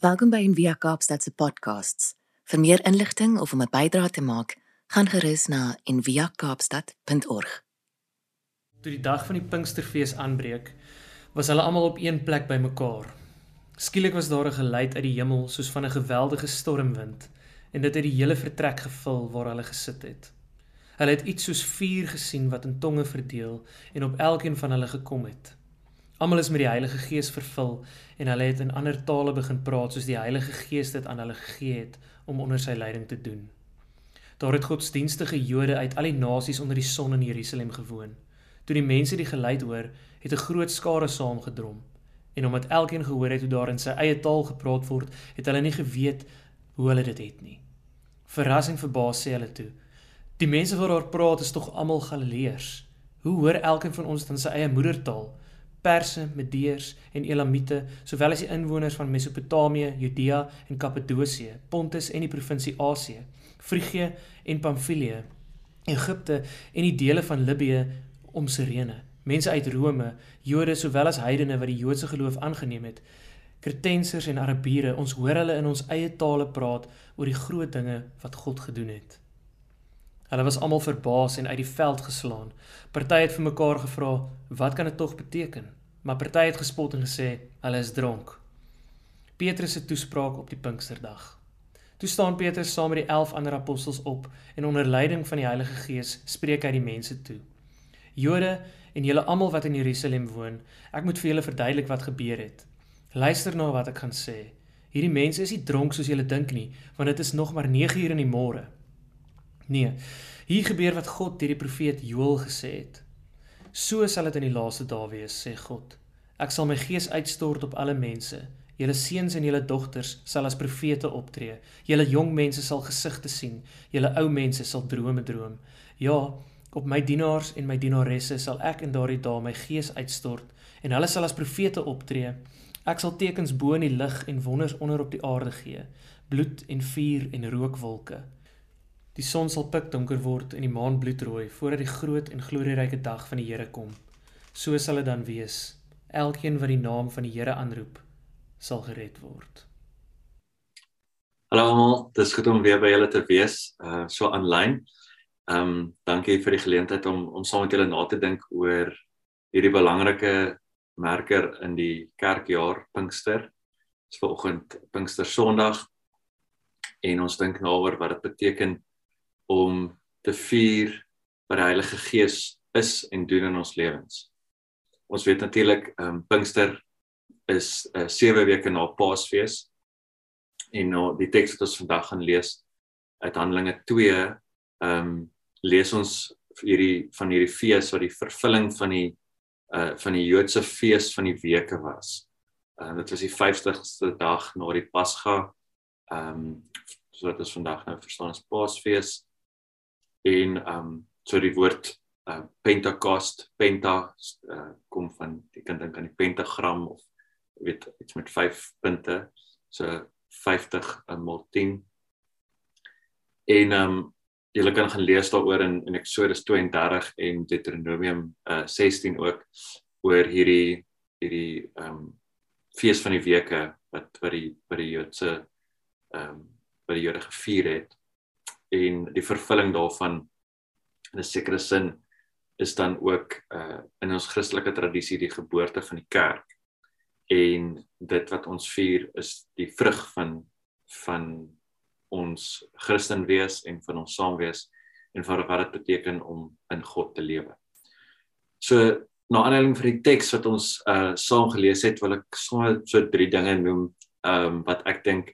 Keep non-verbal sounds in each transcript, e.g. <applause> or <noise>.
Welkom by Envia Kaapstad se podcasts. Vir meer inligting of om 'n bydrae te maak, gaan gerus na enviakaapstad.org. Toe die dag van die Pinksterfees aanbreek, was hulle almal op een plek bymekaar. Skielik was daar 'n geluid uit die hemel soos van 'n geweldige stormwind en dit het die hele vertrek gevul waar hulle gesit het. Hulle het iets soos vuur gesien wat in tonge verdeel en op elkeen van hulle gekom het. Almal is met die Heilige Gees vervul en hulle het in ander tale begin praat soos die Heilige Gees dit aan hulle gegee het om onder sy leiding te doen. Daar het godsdienstige Jode uit al die nasies onder die son in Jerusalem gewoon. Toe die mense die geluid hoor, het 'n groot skare saamgedrom. En omdat elkeen gehoor het hoe daar in sy eie taal gepraat word, het hulle nie geweet hoe hulle dit het nie. Verrassing verbaas sê hulle toe: "Die mense wat daar praat is tog almal Galileërs. Hoe hoor elkeen van ons dan sy eie moedertaal?" Perse, Medeërs en Elamite, sowel as die inwoners van Mesopotamië, Judea en Kappadosie, Pontus en die provinsie Asië, Frigië en Pamfilië, Egipte en die dele van Libië om Sirene, mense uit Rome, Jode sowel as heidene wat die Joodse geloof aangeneem het, Kretensers en Arabiere, ons hoor hulle in ons eie tale praat oor die groot dinge wat God gedoen het. Hulle was almal verbaas en uit die veld geslaan. Party het vir mekaar gevra, "Wat kan dit tog beteken?" Maar party het gespot en gesê, "Hulle is dronk." Petrus se toespraak op die Pinksterdag. Toe staan Petrus saam met die 11 ander apostels op en onder leiding van die Heilige Gees spreek hy die mense toe. Jode en julle almal wat in Jerusalem woon, ek moet vir julle verduidelik wat gebeur het. Luister na wat ek gaan sê. Hierdie mense is nie dronk soos julle dink nie, want dit is nog maar 9 uur in die môre. Nee. Hier gebeur wat God deur die profeet Joël gesê het. So sal dit in die laaste dae wees, sê God. Ek sal my gees uitstort op alle mense. Julle seuns en julle dogters sal as profete optree. Julle jong mense sal gesigte sien. Julle ou mense sal drome droom. Ja, op my dienaars en my dienaresse sal ek in daardie dae my gees uitstort en hulle sal as profete optree. Ek sal tekens bo in die lug en wonders onder op die aarde gee. Bloed en vuur en rookwolke. Die son sal pikdonker word en die maan bloedrooi voordat die groot en glorieryke dag van die Here kom. So sal dit dan wees. Elkeen wat die naam van die Here aanroep, sal gered word. Hallo almal, dis goed om weer by julle te wees, uh so aanlyn. Um dankie vir die geleentheid om om saam met julle na te dink oor hierdie belangrike merker in die kerkjaar Pinkster. Dis vanoggend Pinkster Sondag en ons dink na oor wat dit beteken om te vier wat die Heilige Gees is en doen in ons lewens. Ons weet natuurlik ehm um, Pinkster is 'n uh, 7 weke na Paasfees. En nou die teks wat ons vandag gaan lees uit Handelinge 2, ehm um, lees ons hierdie van hierdie fees wat die vervulling van die uh van die Joodse fees van die weke was. Uh, dit was die 50ste dag na die Pasga. Ehm um, sodat ons vandag nou verstaan as Paasfees en ehm um, so die woord uh, Pentecost, Penta uh, kom van jy kan dink aan die pentagram of weet iets met 5 punte, so 50 maal 10. En ehm um, julle kan gaan lees daaroor in in Eksodus 32 en Deuteronomium uh, 16 ook oor hierdie hierdie ehm um, fees van die weke wat wat die wat die Joodse ehm um, wat die Jode gevier het en die vervulling daarvan in 'n sekere sin is dan ook uh in ons Christelike tradisie die geboorte van die kerk en dit wat ons vier is die vrug van van ons Christen wees en van ons saam wees en vir wat dit beteken om in God te lewe. So na aanleiding van die teks wat ons uh saam gelees het, wil ek sommer so drie dinge noem ehm um, wat ek dink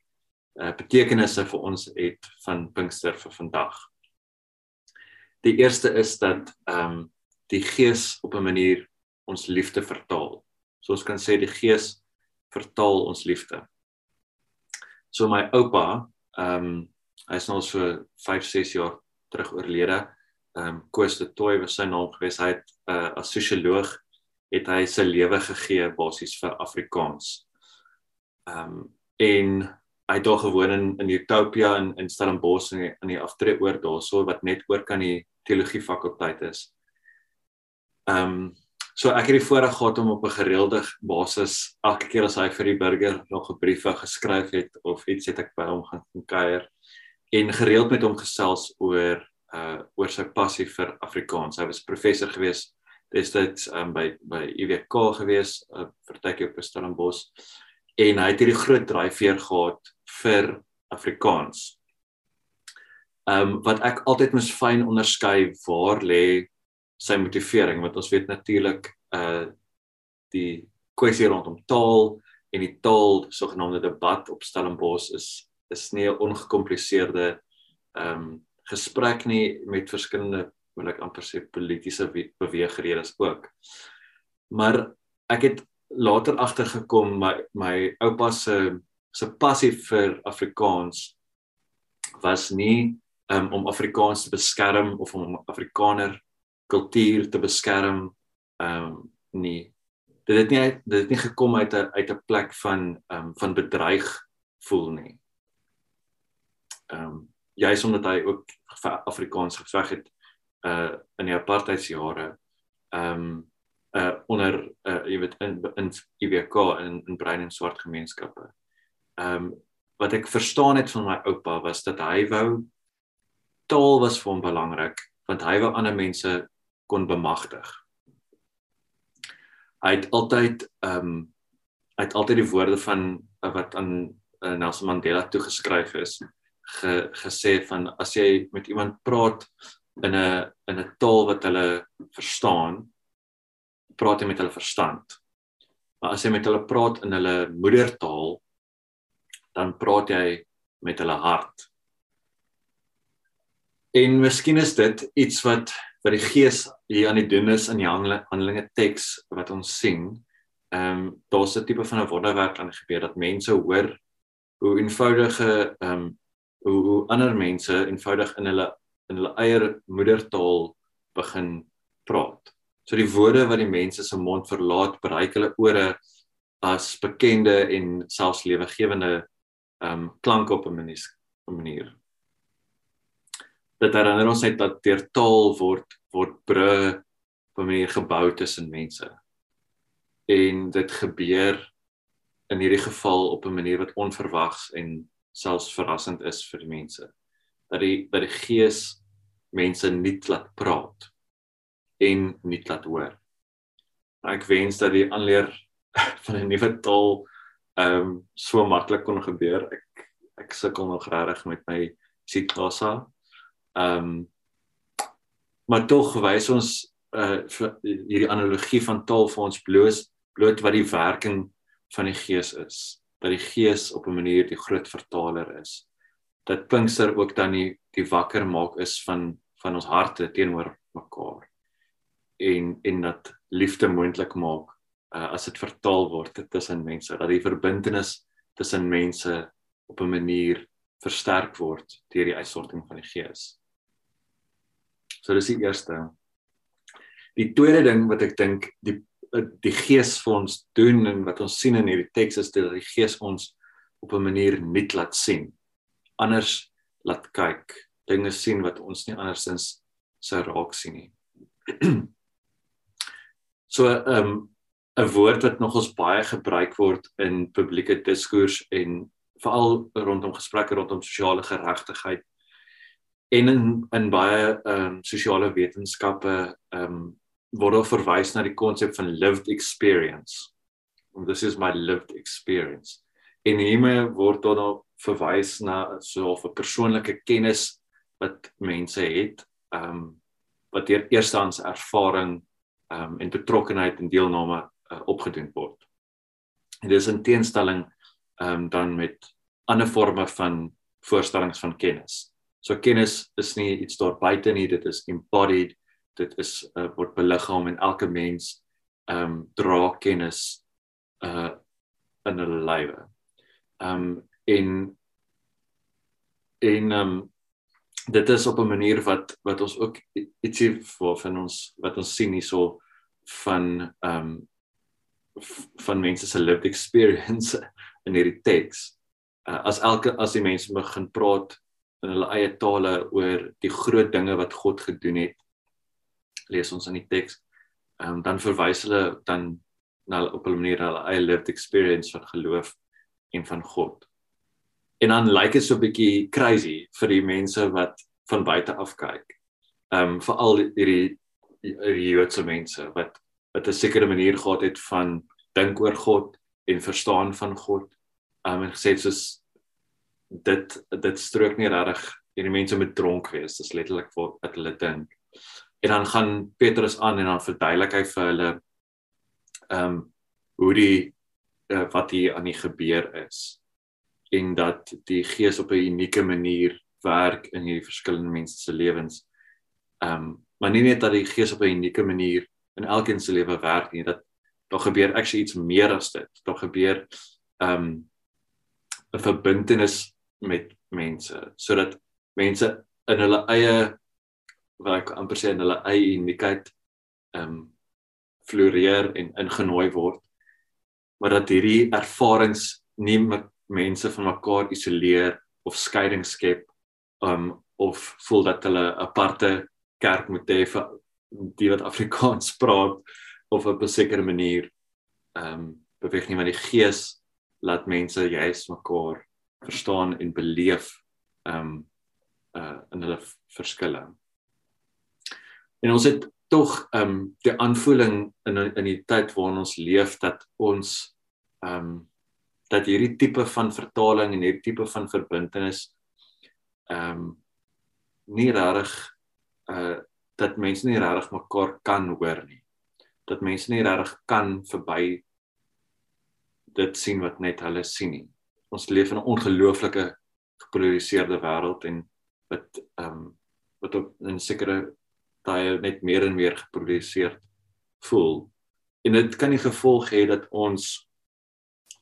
uh, betekenisse vir ons het van Pinkster vir vandag. Die eerste is dat ehm um, die Gees op 'n manier ons liefde vertaal. So ons kan sê die Gees vertaal ons liefde. So my oupa, ehm um, hy's nou so 5, 6 jaar terug oorlede. Ehm um, Koos de Tooi was sy naam gewees. Hy het uh, as sosioloog het hy sy lewe gegee basies vir Afrikaans. Ehm um, en hy het daar gewoon in in Utopia in in Stellenbosch in die, die aftree oor daarso wat net oor kan die teologie fakulteit is. Ehm um, So ek het die voorreg gehad om op 'n gereelde basis elke keer as hy vir die burger nog 'n brief geskryf het of iets het ek by hom gaan kuier en gereeld met hom gesels oor uh oor sy passie vir Afrikaans. Hy was professor gewees destyds um, by by UWK gewees uh, vir tydjie op Stellenbosch en hy het hierdie groot dryfveer gehad vir Afrikaans. Ehm um, wat ek altyd moes fyn onderskei waar lê sy motivering want ons weet natuurlik uh die kwessie rondom taal en die taal sogenaamde debat op Stellenbosch is is nie 'n ongekompliseerde ehm um, gesprek nie met verskillende wil ek amper sê politieke beweegredes ook. Maar ek het later agtergekom my my oupa se se passie vir Afrikaans was nie um, om Afrikaans te beskerm of om Afrikaner kultuur te beskerm ehm um, nie dit het nie dit het nie gekom uit 'n uit 'n plek van ehm um, van bedreig voel nie. Ehm um, juis omdat hy ook Afrikaans geveg het uh in die apartheidsjare ehm um, uh onder uh jy weet in in IWK in in bruin en swart gemeenskappe. Ehm um, wat ek verstaan het van my oupa was dat hy wou taal was vir hom belangrik want hy wou ander mense kon bemagtig. Hy het altyd ehm um, hy het altyd die woorde van uh, wat aan uh, Nelson Mandela toegeskryf is ge, gesê van as jy met iemand praat in 'n in 'n taal wat hulle verstaan, praat jy met hulle verstand. Maar as jy met hulle praat in hulle moedertaal, dan praat jy met hulle hart. En miskien is dit iets wat wat die gees hier aan die doen is in die Handelinge teks wat ons sien. Ehm um, daar's 'n tipe van 'n wonderwerk aan gebeur dat mense hoor hoe eenvoudige ehm um, hoe hoe ander mense eenvoudig in hulle in hulle eie moedertaal begin praat. So die woorde wat die mense se mond verlaat, bereik hulle ore as bekende en selfs lewegewende um, klanke op 'n manier dit herinner ons net dat deur taal word word brûe op 'n manier gebou tussen mense. En dit gebeur in hierdie geval op 'n manier wat onverwags en selfs verrassend is vir die mense. Dat die dat die gees mense nie laat praat en nie laat hoor. Ek wens dat die aanleer <laughs> van 'n nuwe taal ehm um, so maklik kon gebeur. Ek ek sukkel nog regtig met my Sitasa Ehm um, maar tog wys ons uh hierdie analogie van taal vir ons bloos bloot wat die werking van die gees is. Dat die gees op 'n manier die groot vertaler is. Dat Pinkster ook dan die die wakker maak is van van ons harte teenoor mekaar. En en dat liefde moontlik maak uh, as dit vertaal word tussen mense dat die verbintenis tussen mense op 'n manier versterk word deur die uitsorting van die gees. So dis die eerste. Die tweede ding wat ek dink die die gees vir ons doen en wat ons sien in hierdie teks is dat die gees ons op 'n manier nuut laat sien. Anders laat kyk, dinge sien wat ons nie andersins sou raak sien nie. <clears throat> so ehm um, 'n woord wat nog ons baie gebruik word in publieke diskurs en veral rondom gesprekke rondom sosiale geregtigheid en in in baie ehm um, sosiale wetenskappe ehm um, word daar verwys na die konsep van lived experience. And this is my lived experience. En hiermee word daar nou verwys na so 'n persoonlike kennis wat mense het ehm um, wat deur eerstehands ervaring ehm um, en betrokkenheid en deelname uh, opgedoen word. En dis in teenstelling ehm um, dan met ander forme van voorstellings van kennis. So kennis is nie iets daar buite nie, dit is embodied, dit is uh, word beliggaam en elke mens ehm um, dra kennis uh in hulle lewe. Ehm um, en en ehm um, dit is op 'n manier wat wat ons ook ietsie van ons wat ons sien hierso van ehm um, van mense se lived experience in hierdie teks. Uh, as elke as die mense begin praat in hulle eie tale oor die groot dinge wat God gedoen het. Lees ons in die teks um, dan verwys hulle dan na op 'n manier hulle eie lived experience van geloof en van God. En dan lyk dit so 'n bietjie crazy vir die mense wat van buite af kyk. Ehm um, veral hierdie hierdie Joodse mense wat wat 'n sekere manier gehad het van dink oor God en verstaan van God. Um, en gesê soos dit dit strook nie regtig hierdie mense moet dronk wees. Dis letterlik wat hulle dink. En dan gaan Petrus aan en dan verduidelik hy vir hulle ehm um, hoe die uh, wat hier aan die gebeur is en dat die gees op 'n unieke manier werk in hierdie verskillende mense se lewens. Ehm um, maar nie net dat die gees op 'n unieke manier in elkeen se lewe werk nie, dat daar gebeur actually iets meer as dit. Daar gebeur ehm um, 'n verbintenis met mense sodat mense in hulle eie wat ek amper sê in hulle eie uniekheid ehm um, floreer en ingenooi word maar dat hierdie ervarings nie mense van mekaar isoleer of skeiding skep um of voel dat hulle aparte kerk moet hê vir die wat Afrikaans praat of op 'n sekere manier um beweeg nie maar die gees laat mense juis mekaar verstaan en beleef um uh in hulle verskille. En ons het tog ehm um, die aanvoeling in in die tyd waarin ons leef dat ons ehm um, dat hierdie tipe van vertaling en hierdie tipe van verbintenis ehm um, nie regtig uh dat mense nie regtig mekaar kan hoor nie. Dat mense nie regtig kan verby dit sien wat net hulle sien nie. Ons leef in 'n ongelooflike gepolariseerde wêreld en wat ehm um, wat op 'n sekere daai net meer en meer geproduseer voel. En dit kan die gevolg hê dat ons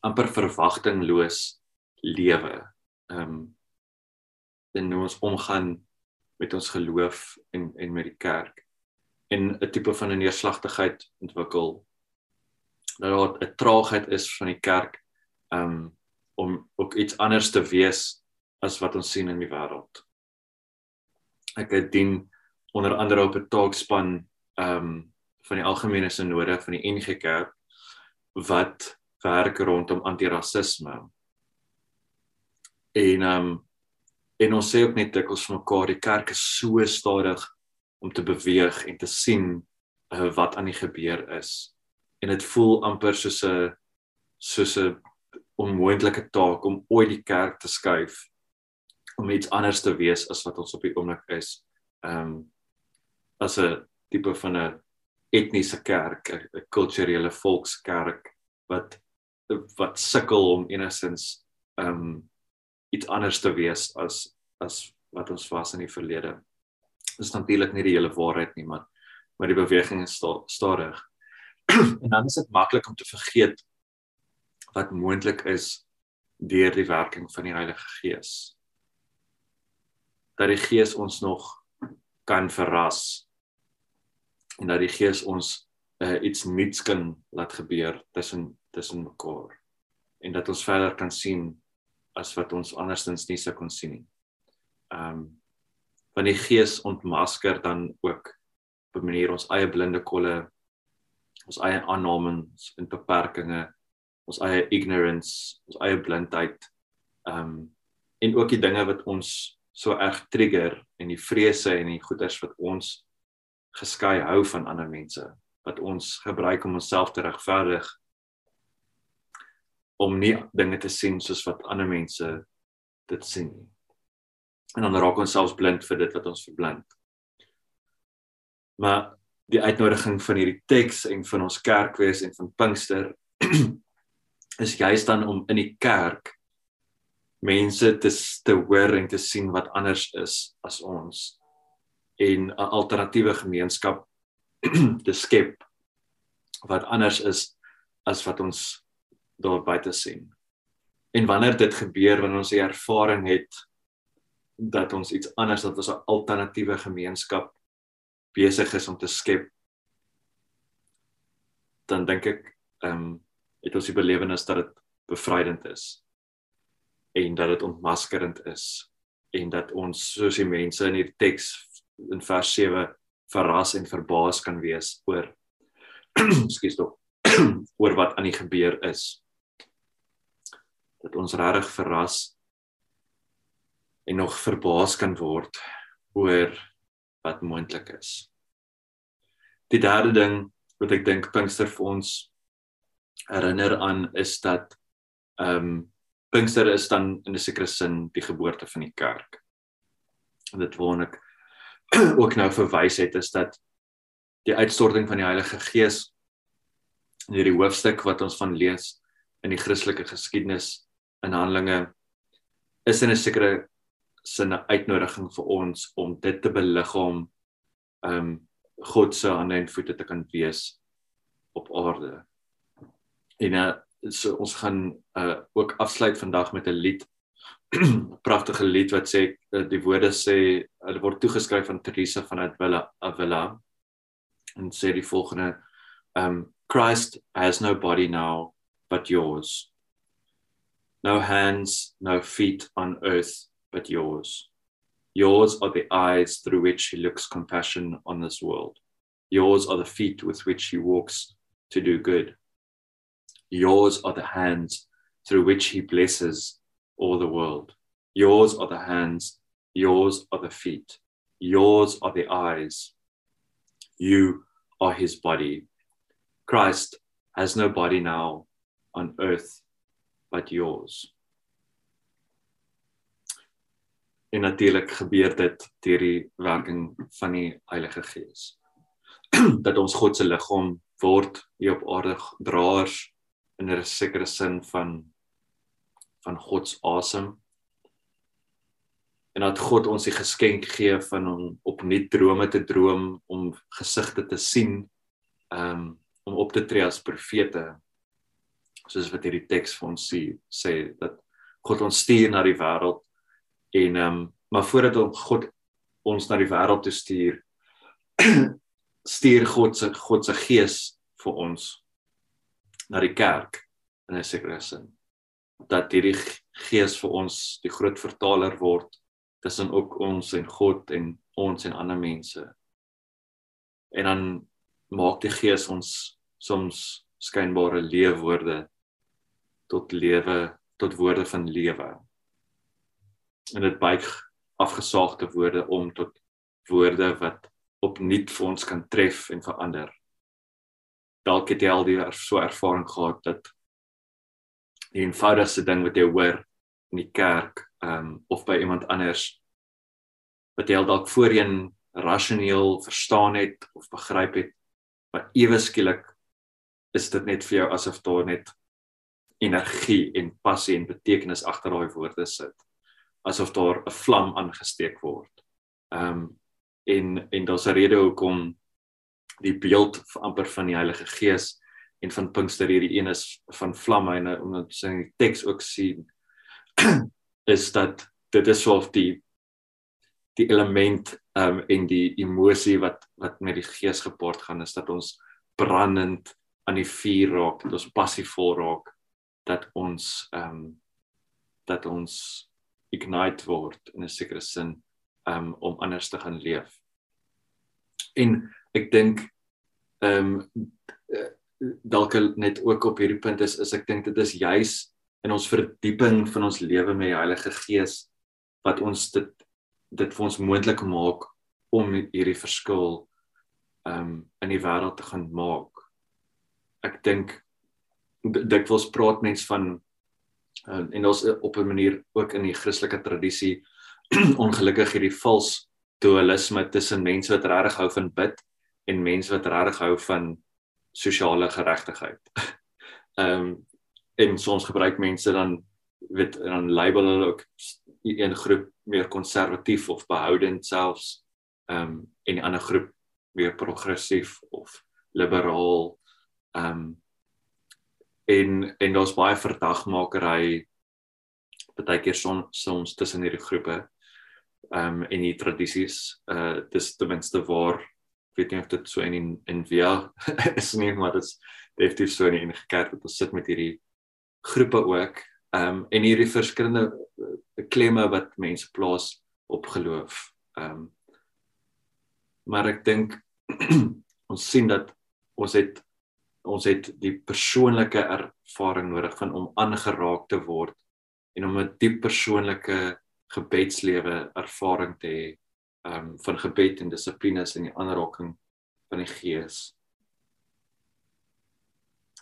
amper verwagtingloos lewe. Ehm um, en ons omgaan met ons geloof en en met die kerk en 'n tipe van 'n neerslagtigheid ontwikkel. Dat daar 'n traagheid is van die kerk um om ook iets anders te wees as wat ons sien in die wêreld. Ek het dien onder andere op 'n taakspan ehm um, van die algemene sinode van die NG Kerk wat werk rondom antirasisme. En ehm um, en ons sê ook net dikwels vir mekaar die kerk is so stadig om te beweeg en te sien uh, wat aan die gebeur is. En dit voel amper soos 'n soos 'n onmoontlike taak om ooit die kerk te skuif om iets anders te wees as wat ons op die oomblik is. Ehm um, as 'n tipe van 'n etniese kerk, 'n kulturele volkskerk wat wat sukkel om enigstens um iets anders te wees as as wat ons was in die verlede. Dis natuurlik nie die hele waarheid nie, maar maar die beweging is sta, stadig. <clears throat> en dan is dit maklik om te vergeet wat moontlik is deur die werking van die Heilige Gees. Dat die Gees ons nog kan verras en dat die Gees ons uh, iets nuuts kan laat gebeur tussen tussen mekaar en dat ons verder kan sien as wat ons andersins nie sou kon sien nie. Ehm um, want die Gees ontmasker dan ook op 'n manier ons eie blinde kolle, ons eie aannames en beperkings, ons eie ignorance, ons eie blindheid. Ehm um, en ook die dinge wat ons so erg trigger en die vrese en die goeters wat ons geskei hou van ander mense wat ons gebruik om onsself te regverdig om nie dinge te sien soos wat ander mense dit sien nie. En dan raak ons selfs blind vir dit wat ons verblind. Maar die uitnodiging van hierdie teks en van ons kerkwees en van Pinkster <clears throat> is juist dan om in die kerk mense te te hoor en te sien wat anders is as ons en 'n alternatiewe gemeenskap <clears throat> te skep wat anders is as wat ons daar buite sien. En wanneer dit gebeur wanneer ons 'n ervaring het dat ons iets anders dat ons 'n alternatiewe gemeenskap besig is om te skep dan dink ek ehm um, het ons die belewenis dat dit bevrydend is en dat dit ontmaskerend is en dat ons soos die mense in hierdie teks in vers 7 verras en verbaas kan wees oor <clears throat> skuis tog <clears throat> oor wat aan die gebeur is dat ons regtig verras en nog verbaas kan word oor wat moontlik is. Die derde ding wat ek dink Pinkster vir ons herinner aan is dat ehm um, Pinkster is dan in 'n sekere sin die geboorte van die kerk. En dit waarna ek <clears throat> ook nou verwys het is dat die uitstorting van die Heilige Gees in hierdie hoofstuk wat ons van lees in die Christelike geskiedenis in Handelinge is in 'n sekere sin 'n uitnodiging vir ons om dit te beliggaam ehm um, God se hande en voete te kan wees op aarde. En uh, so ons gaan uh, ook afsluit vandag met 'n lied. <clears throat> Pragtige lied wat sê uh, die woorde sê hulle word toegeskryf aan Teresa van Avila Avila en sê die volgende um Christ has no body now but yours. No hands, no feet on earth but yours. Yours are the eyes through which he looks compassion on this world. Yours are the feet with which he walks to do good. Yours are the hands through which he blesses all the world. Yours are the hands, yours are the feet, yours are the eyes. You are his body. Christ has no body now on earth but yours. En natuurlik gebeur dit deur die werking van die Heilige Gees. <clears throat> dat ons God se liggaam word hier op aarde draers in 'n sekere sin van van God se asem. En dat God ons die geskenk gee van om opnuut drome te droom, om gesigte te sien, um om op te tree as profete. Soos wat hierdie teks vir ons sê, sê dat God ons stuur na die wêreld En ehm um, maar voordat ons God ons na die wêreld toe stuur, <clears throat> stuur God se God se gees vir ons na die kerk in 'n sekere sin. Dat hierdie gees vir ons die groot vertaler word tussen ook ons en God en ons en ander mense. En dan maak die gees ons soms skynbare leefwoorde tot lewe tot woorde van lewe en dit buig afgesaagde woorde om tot woorde wat opnuut vir ons kan tref en verander. Dalk het jy al die so ervaring gehad dat die eenvoudigste ding wat jy hoor in die kerk um, of by iemand anders wat jy dalk voorheen rasioneel verstaan het of begryp het, maar ewe skielik is dit net vir jou asof daar net energie en passie en betekenis agter daai woorde sit asof daar 'n vlam aangesteek word. Ehm um, en en daar's 'n rede hoekom die beeld amper van die Heilige Gees en van Pinkster hierdie een is van vlamme en omdat in die teks ook sien <clears throat> is dat dit is of die die element ehm um, en die emosie wat wat met die Gees gepaard gaan is dat ons brandend aan die vuur raak, dat ons passievol raak, dat ons ehm um, dat ons ignite word in 'n sekere sin um om anders te gaan leef. En ek dink um dalk net ook op hierdie punt is is ek dink dit is juis in ons verdieping van ons lewe met die Heilige Gees wat ons dit dit vir ons moontlik maak om hierdie verskil um in die wêreld te gaan maak. Ek dink dikwels praat mense van en, en ons op 'n manier ook in die Christelike tradisie <clears throat> ongelukkig hierdie vals dualisme tussen mense wat regtig hou van bid en mense wat regtig hou van sosiale geregtigheid. <laughs> Ehm um, en soms gebruik mense dan weet dan label hulle ook een groep meer konservatief of behoudend selfs ehm um, en 'n ander groep meer progressief of liberaal ehm um, en en daar's baie verdagmakery partykeer son, soms tussen hierdie groepe ehm um, en die tradisies uh dis ten minste waar weet nie of dit so in in, in via <laughs> is nie maar dit is definitief so in die kerk dat ons sit met hierdie groepe ook. Ehm um, en hierdie verskillende uh, klemme wat mense plaas op geloof. Ehm um, maar ek dink <clears throat> ons sien dat ons het ons het die persoonlike ervaring nodig van om aangeraak te word en om 'n diep persoonlike gebedslewe ervaring te hê um van gebed en dissiplines en die aanraking van die gees.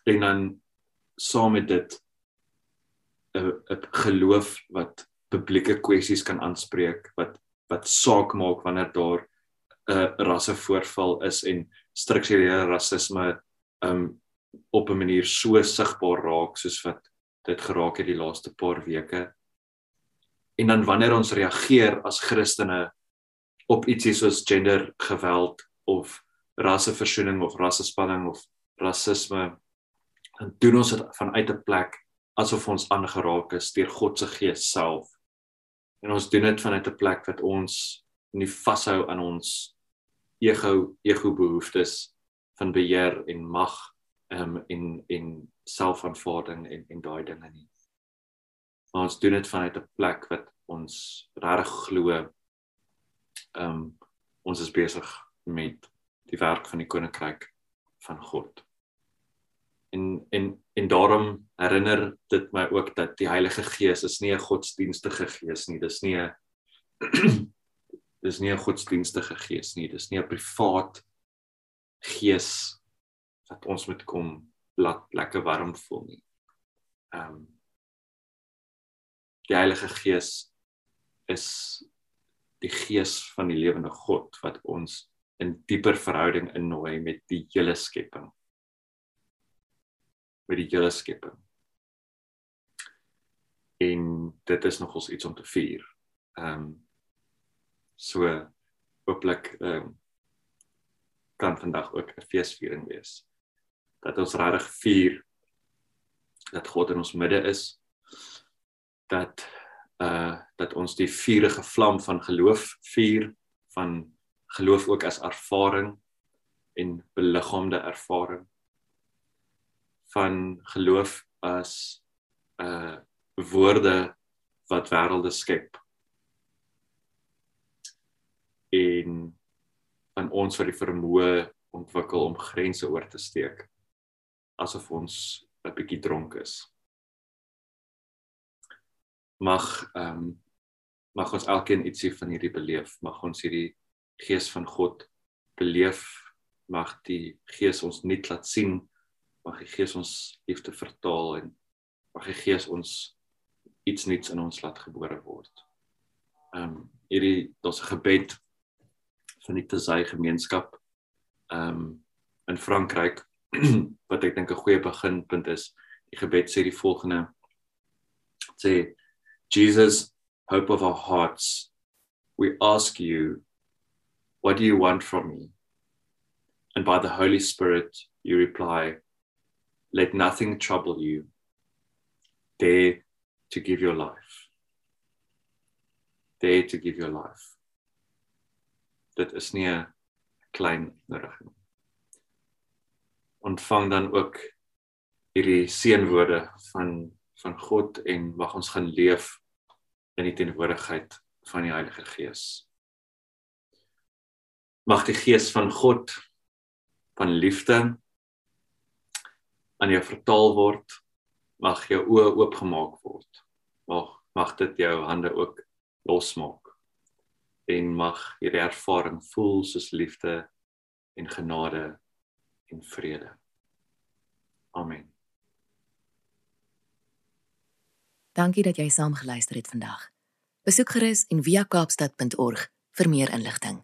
En dan saam met dit 'n 'n geloof wat publieke kwessies kan aanspreek wat wat saak maak wanneer daar 'n uh, rasse voorval is en strukturele rasisme um op 'n manier so sigbaar raak soos wat dit geraak het die laaste paar weke. En dan wanneer ons reageer as Christene op ietsie soos gendergeweld of rasseversoening of rassespanning of rasisme, dan doen ons dit vanuit 'n plek asof ons aangeraak is deur God se gees self. En ons doen dit vanuit 'n plek wat ons nie vashou aan ons ego ego behoeftes van beheer en mag um, en en selfaanvaarding en en daai dinge nie. Maar ons doen dit vanuit 'n plek wat ons regtig glo ehm um, ons is besig met die werk van die koninkryk van God. En en en daarom herinner dit my ook dat die Heilige Gees is nie 'n godsdienstige gees nie. Dis nie 'n <clears throat> dis nie 'n godsdienstige gees nie. Dis nie 'n privaat gees wat ons moet kom laat lekker warm voel nie. Ehm um, die Heilige Gees is die gees van die lewende God wat ons in dieper verhouding innooi met die hele skepping. Met die hele skepping. En dit is nogals iets om te vier. Ehm um, so hooplik ehm um, kan vandag ook 'n feesviering wees. Dat ons regtig vier dat God in ons midde is. Dat uh dat ons die vuurige vlam van geloof vier van geloof ook as ervaring en beliggaamde ervaring van geloof as uh woorde wat wêrelde skep en van ons wat die vermoë ontwikkel om grense oor te steek asof ons 'n bietjie dronk is. Mag ehm um, mag ons elkeen ietsie van hierdie beleef, mag ons hierdie gees van God beleef, mag die gees ons nuut laat sien, mag die gees ons liefde vertaal en mag die gees ons iets nuuts in ons laat gebore word. Ehm um, hierdie ons gebed van die Tsai gemeenskap ehm um, in Frankryk <clears throat> wat ek dink 'n goeie beginpunt is. Die gebed sê die volgende: sê Jesus, hope of our hearts, we ask you what do you want from me? And by the Holy Spirit you reply, let nothing trouble you. Dare to give your life. Dare to give your life dit is nie 'n klein nodiging. Ontvang dan ook hierdie seënwoorde van van God en mag ons gaan leef in die teenwoordigheid van die Heilige Gees. Mag die Gees van God van liefde aan jou vertaal word. Mag jou oë oopgemaak word. Mag mag dit jou hande ook losmaak en mag hierdie ervaring voel soos liefde en genade en vrede. Amen. Dankie dat jy saam geluister het vandag. Besoek gerus en via kaapstad.org vir meer inligting.